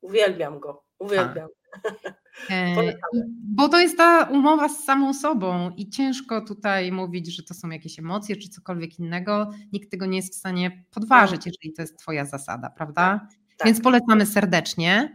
Uwielbiam go, uwielbiam. E, bo to jest ta umowa z samą sobą i ciężko tutaj mówić, że to są jakieś emocje czy cokolwiek innego. Nikt tego nie jest w stanie podważyć, tak. jeżeli to jest Twoja zasada, prawda? Tak, tak. Więc polecamy serdecznie.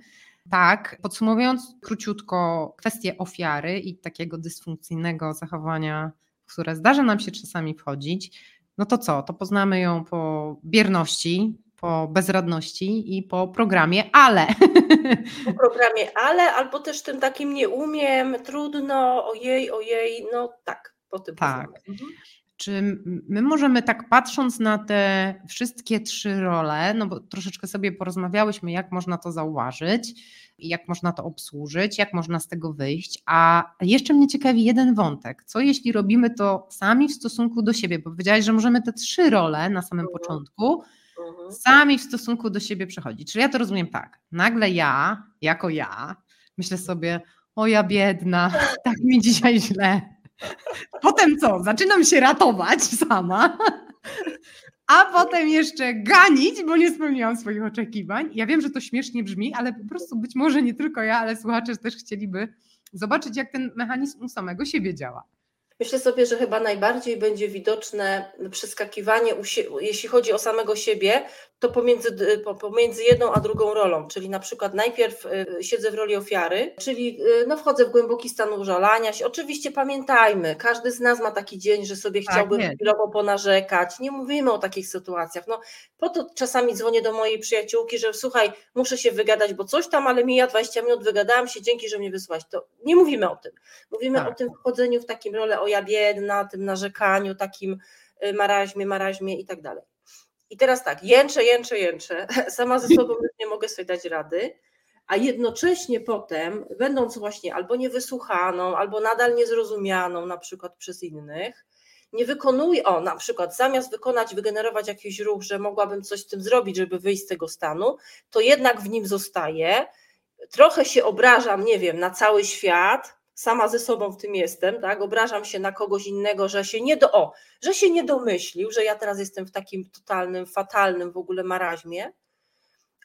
Tak, podsumowując króciutko kwestię ofiary i takiego dysfunkcyjnego zachowania, w które zdarza nam się czasami wchodzić, no to co? To poznamy ją po bierności, po bezradności i po programie ale. Po programie ale, albo też tym takim nie umiem, trudno, ojej, ojej, no tak, po tym Tak. Mhm. Czy my możemy tak patrząc na te wszystkie trzy role, no bo troszeczkę sobie porozmawiałyśmy, jak można to zauważyć, jak można to obsłużyć, jak można z tego wyjść, a jeszcze mnie ciekawi jeden wątek. Co jeśli robimy to sami w stosunku do siebie? Bo powiedziałaś, że możemy te trzy role na samym mhm. początku mhm. sami w stosunku do siebie przechodzić. Czyli ja to rozumiem tak. Nagle ja, jako ja, myślę sobie, o ja biedna, tak mi dzisiaj źle. Potem co? Zaczynam się ratować sama, a potem jeszcze ganić, bo nie spełniłam swoich oczekiwań. Ja wiem, że to śmiesznie brzmi, ale po prostu być może nie tylko ja, ale słuchacze też chcieliby zobaczyć, jak ten mechanizm u samego siebie działa. Myślę sobie, że chyba najbardziej będzie widoczne przeskakiwanie, jeśli chodzi o samego siebie, to pomiędzy, pomiędzy jedną a drugą rolą, czyli na przykład najpierw y, siedzę w roli ofiary, czyli y, no wchodzę w głęboki stan użalania się. Oczywiście pamiętajmy, każdy z nas ma taki dzień, że sobie tak, chciałby chwilowo ponarzekać. Nie mówimy o takich sytuacjach. No, po to czasami dzwonię do mojej przyjaciółki, że słuchaj, muszę się wygadać, bo coś tam, ale mija 20 minut, wygadałam się, dzięki, że mnie wysłać. To nie mówimy o tym. Mówimy tak. o tym wchodzeniu w takim rolę o ja biedna, tym narzekaniu, takim y, maraźmie, maraźmie i tak dalej. I teraz tak, jęczę, jęczę, jęczę, sama ze sobą nie mogę sobie dać rady, a jednocześnie potem, będąc właśnie albo niewysłuchaną, albo nadal niezrozumianą na przykład przez innych, nie wykonuję, o na przykład zamiast wykonać, wygenerować jakiś ruch, że mogłabym coś z tym zrobić, żeby wyjść z tego stanu, to jednak w nim zostaje, trochę się obrażam, nie wiem, na cały świat, sama ze sobą w tym jestem, tak? Obrażam się na kogoś innego, że się nie do, o, że się nie domyślił, że ja teraz jestem w takim totalnym, fatalnym w ogóle maraźmie.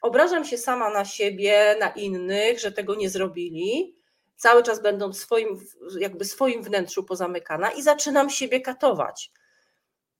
Obrażam się sama na siebie, na innych, że tego nie zrobili, cały czas będąc swoim, jakby swoim wnętrzu pozamykana i zaczynam siebie katować.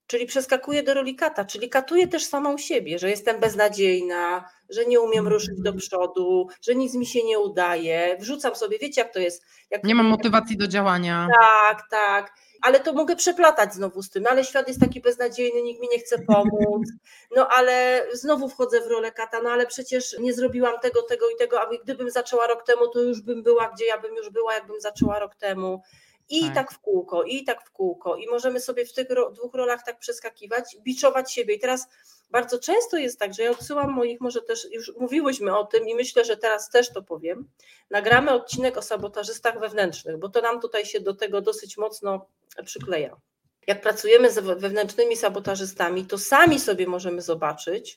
Czyli przeskakuję do roli kata, czyli katuję też samą siebie, że jestem beznadziejna, że nie umiem ruszyć do przodu, że nic mi się nie udaje. Wrzucam sobie, wiecie jak to jest. Jak nie mam motywacji do działania. Tak, tak. Ale to mogę przeplatać znowu z tym, no ale świat jest taki beznadziejny, nikt mi nie chce pomóc, no ale znowu wchodzę w rolę kata, no ale przecież nie zrobiłam tego, tego i tego, a gdybym zaczęła rok temu, to już bym była, gdzie ja bym już była, jakbym zaczęła rok temu. I tak. tak w kółko, i tak w kółko. I możemy sobie w tych ro dwóch rolach tak przeskakiwać, biczować siebie. I teraz bardzo często jest tak, że ja odsyłam moich, może też już mówiłyśmy o tym i myślę, że teraz też to powiem. Nagramy odcinek o sabotażystach wewnętrznych, bo to nam tutaj się do tego dosyć mocno przykleja. Jak pracujemy z wewnętrznymi sabotażystami, to sami sobie możemy zobaczyć,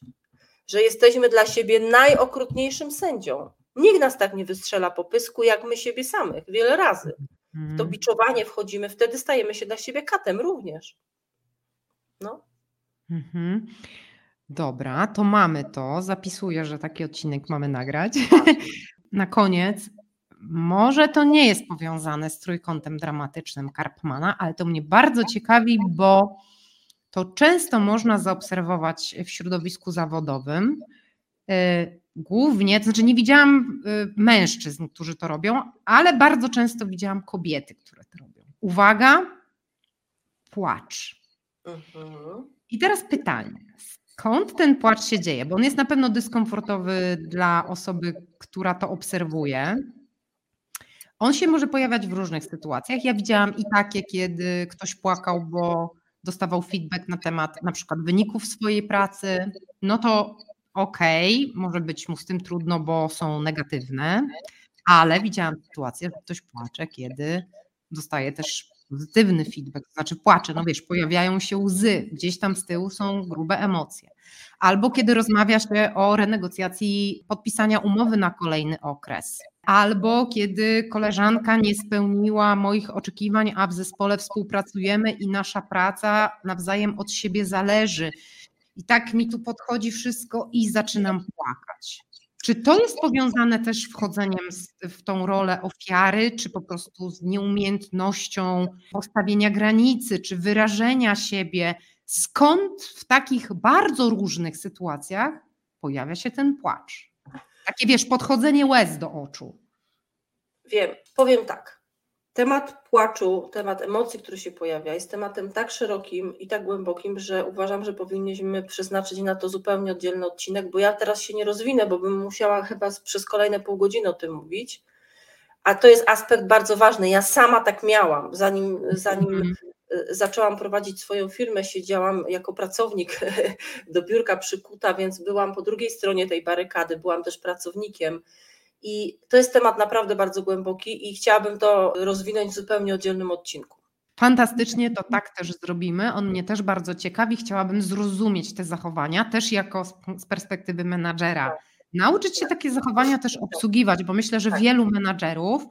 że jesteśmy dla siebie najokrutniejszym sędzią. Nikt nas tak nie wystrzela po pysku, jak my siebie samych, wiele razy. W to mhm. biczowanie wchodzimy, wtedy stajemy się dla siebie katem również. No. Mhm. Dobra, to mamy to. Zapisuję, że taki odcinek mamy nagrać. Na koniec, może to nie jest powiązane z trójkątem dramatycznym Karpmana, ale to mnie bardzo ciekawi, bo to często można zaobserwować w środowisku zawodowym. Głównie, to znaczy nie widziałam y, mężczyzn, którzy to robią, ale bardzo często widziałam kobiety, które to robią. Uwaga, płacz. Mhm. I teraz pytanie, skąd ten płacz się dzieje? Bo on jest na pewno dyskomfortowy dla osoby, która to obserwuje. On się może pojawiać w różnych sytuacjach. Ja widziałam i takie, kiedy ktoś płakał, bo dostawał feedback na temat na przykład wyników swojej pracy, no to okej, okay, może być mu z tym trudno, bo są negatywne, ale widziałam sytuację, że ktoś płacze, kiedy dostaje też pozytywny feedback, to znaczy płacze, no wiesz, pojawiają się łzy, gdzieś tam z tyłu są grube emocje. Albo kiedy rozmawia się o renegocjacji podpisania umowy na kolejny okres. Albo kiedy koleżanka nie spełniła moich oczekiwań, a w zespole współpracujemy i nasza praca nawzajem od siebie zależy i tak mi tu podchodzi wszystko i zaczynam płakać. Czy to jest powiązane też wchodzeniem w tą rolę ofiary, czy po prostu z nieumiejętnością postawienia granicy, czy wyrażenia siebie? Skąd w takich bardzo różnych sytuacjach pojawia się ten płacz? Takie wiesz, podchodzenie łez do oczu. Wiem, powiem tak. Temat płaczu, temat emocji, który się pojawia, jest tematem tak szerokim i tak głębokim, że uważam, że powinniśmy przeznaczyć na to zupełnie oddzielny odcinek, bo ja teraz się nie rozwinę, bo bym musiała chyba przez kolejne pół godziny o tym mówić. A to jest aspekt bardzo ważny. Ja sama tak miałam, zanim, zanim mm. zaczęłam prowadzić swoją firmę, siedziałam jako pracownik do biurka przykuta, więc byłam po drugiej stronie tej barykady, byłam też pracownikiem i to jest temat naprawdę bardzo głęboki i chciałabym to rozwinąć w zupełnie oddzielnym odcinku. Fantastycznie, to tak też zrobimy. On mnie też bardzo ciekawi. Chciałabym zrozumieć te zachowania, też jako z perspektywy menadżera. Tak. Nauczyć się takie zachowania też obsługiwać, bo myślę, że tak. wielu menadżerów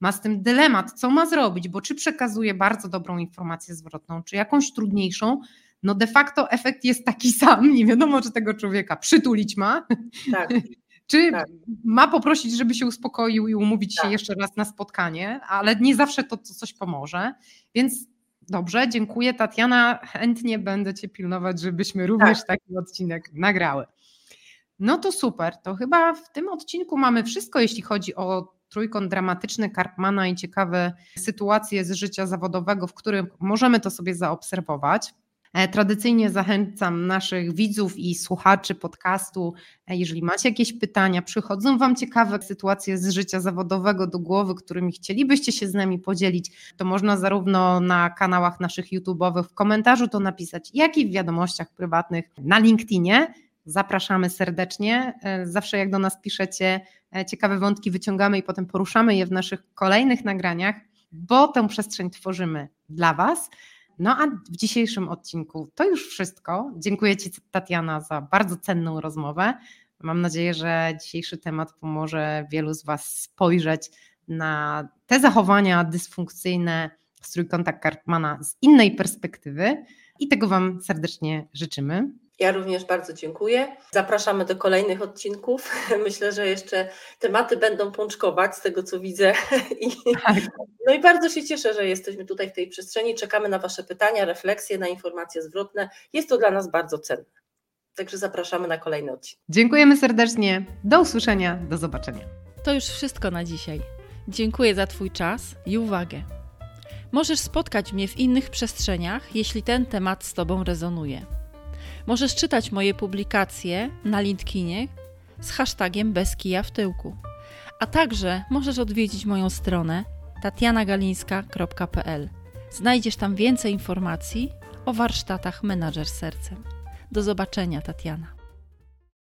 ma z tym dylemat, co ma zrobić, bo czy przekazuje bardzo dobrą informację zwrotną, czy jakąś trudniejszą, no de facto efekt jest taki sam. Nie wiadomo, czy tego człowieka przytulić ma, tak. Czy tak. ma poprosić, żeby się uspokoił i umówić tak. się jeszcze raz na spotkanie, ale nie zawsze to, to coś pomoże. Więc dobrze, dziękuję Tatiana. Chętnie będę Cię pilnować, żebyśmy również tak. taki odcinek nagrały. No to super. To chyba w tym odcinku mamy wszystko, jeśli chodzi o trójkąt dramatyczny Karpmana i ciekawe sytuacje z życia zawodowego, w którym możemy to sobie zaobserwować. E, tradycyjnie zachęcam naszych widzów i słuchaczy podcastu, e, jeżeli macie jakieś pytania, przychodzą Wam ciekawe sytuacje z życia zawodowego do głowy, którymi chcielibyście się z nami podzielić, to można zarówno na kanałach naszych YouTube'owych w komentarzu to napisać, jak i w wiadomościach prywatnych na LinkedInie. Zapraszamy serdecznie. E, zawsze jak do nas piszecie, ciekawe wątki wyciągamy i potem poruszamy je w naszych kolejnych nagraniach, bo tę przestrzeń tworzymy dla Was. No a w dzisiejszym odcinku to już wszystko. Dziękuję Ci, Tatiana, za bardzo cenną rozmowę. Mam nadzieję, że dzisiejszy temat pomoże wielu z Was spojrzeć na te zachowania dysfunkcyjne z trójkąta Kartmana z innej perspektywy i tego Wam serdecznie życzymy. Ja również bardzo dziękuję. Zapraszamy do kolejnych odcinków. Myślę, że jeszcze tematy będą pączkować z tego, co widzę. Tak. No i bardzo się cieszę, że jesteśmy tutaj w tej przestrzeni. Czekamy na Wasze pytania, refleksje, na informacje zwrotne. Jest to dla nas bardzo cenne. Także zapraszamy na kolejny odcinek. Dziękujemy serdecznie. Do usłyszenia. Do zobaczenia. To już wszystko na dzisiaj. Dziękuję za Twój czas i uwagę. Możesz spotkać mnie w innych przestrzeniach, jeśli ten temat z Tobą rezonuje. Możesz czytać moje publikacje na LinkedInie z hashtagiem bez kija w tyłku. A także możesz odwiedzić moją stronę tatianagalińska.pl. Znajdziesz tam więcej informacji o warsztatach Menadżer Sercem. Do zobaczenia, Tatiana.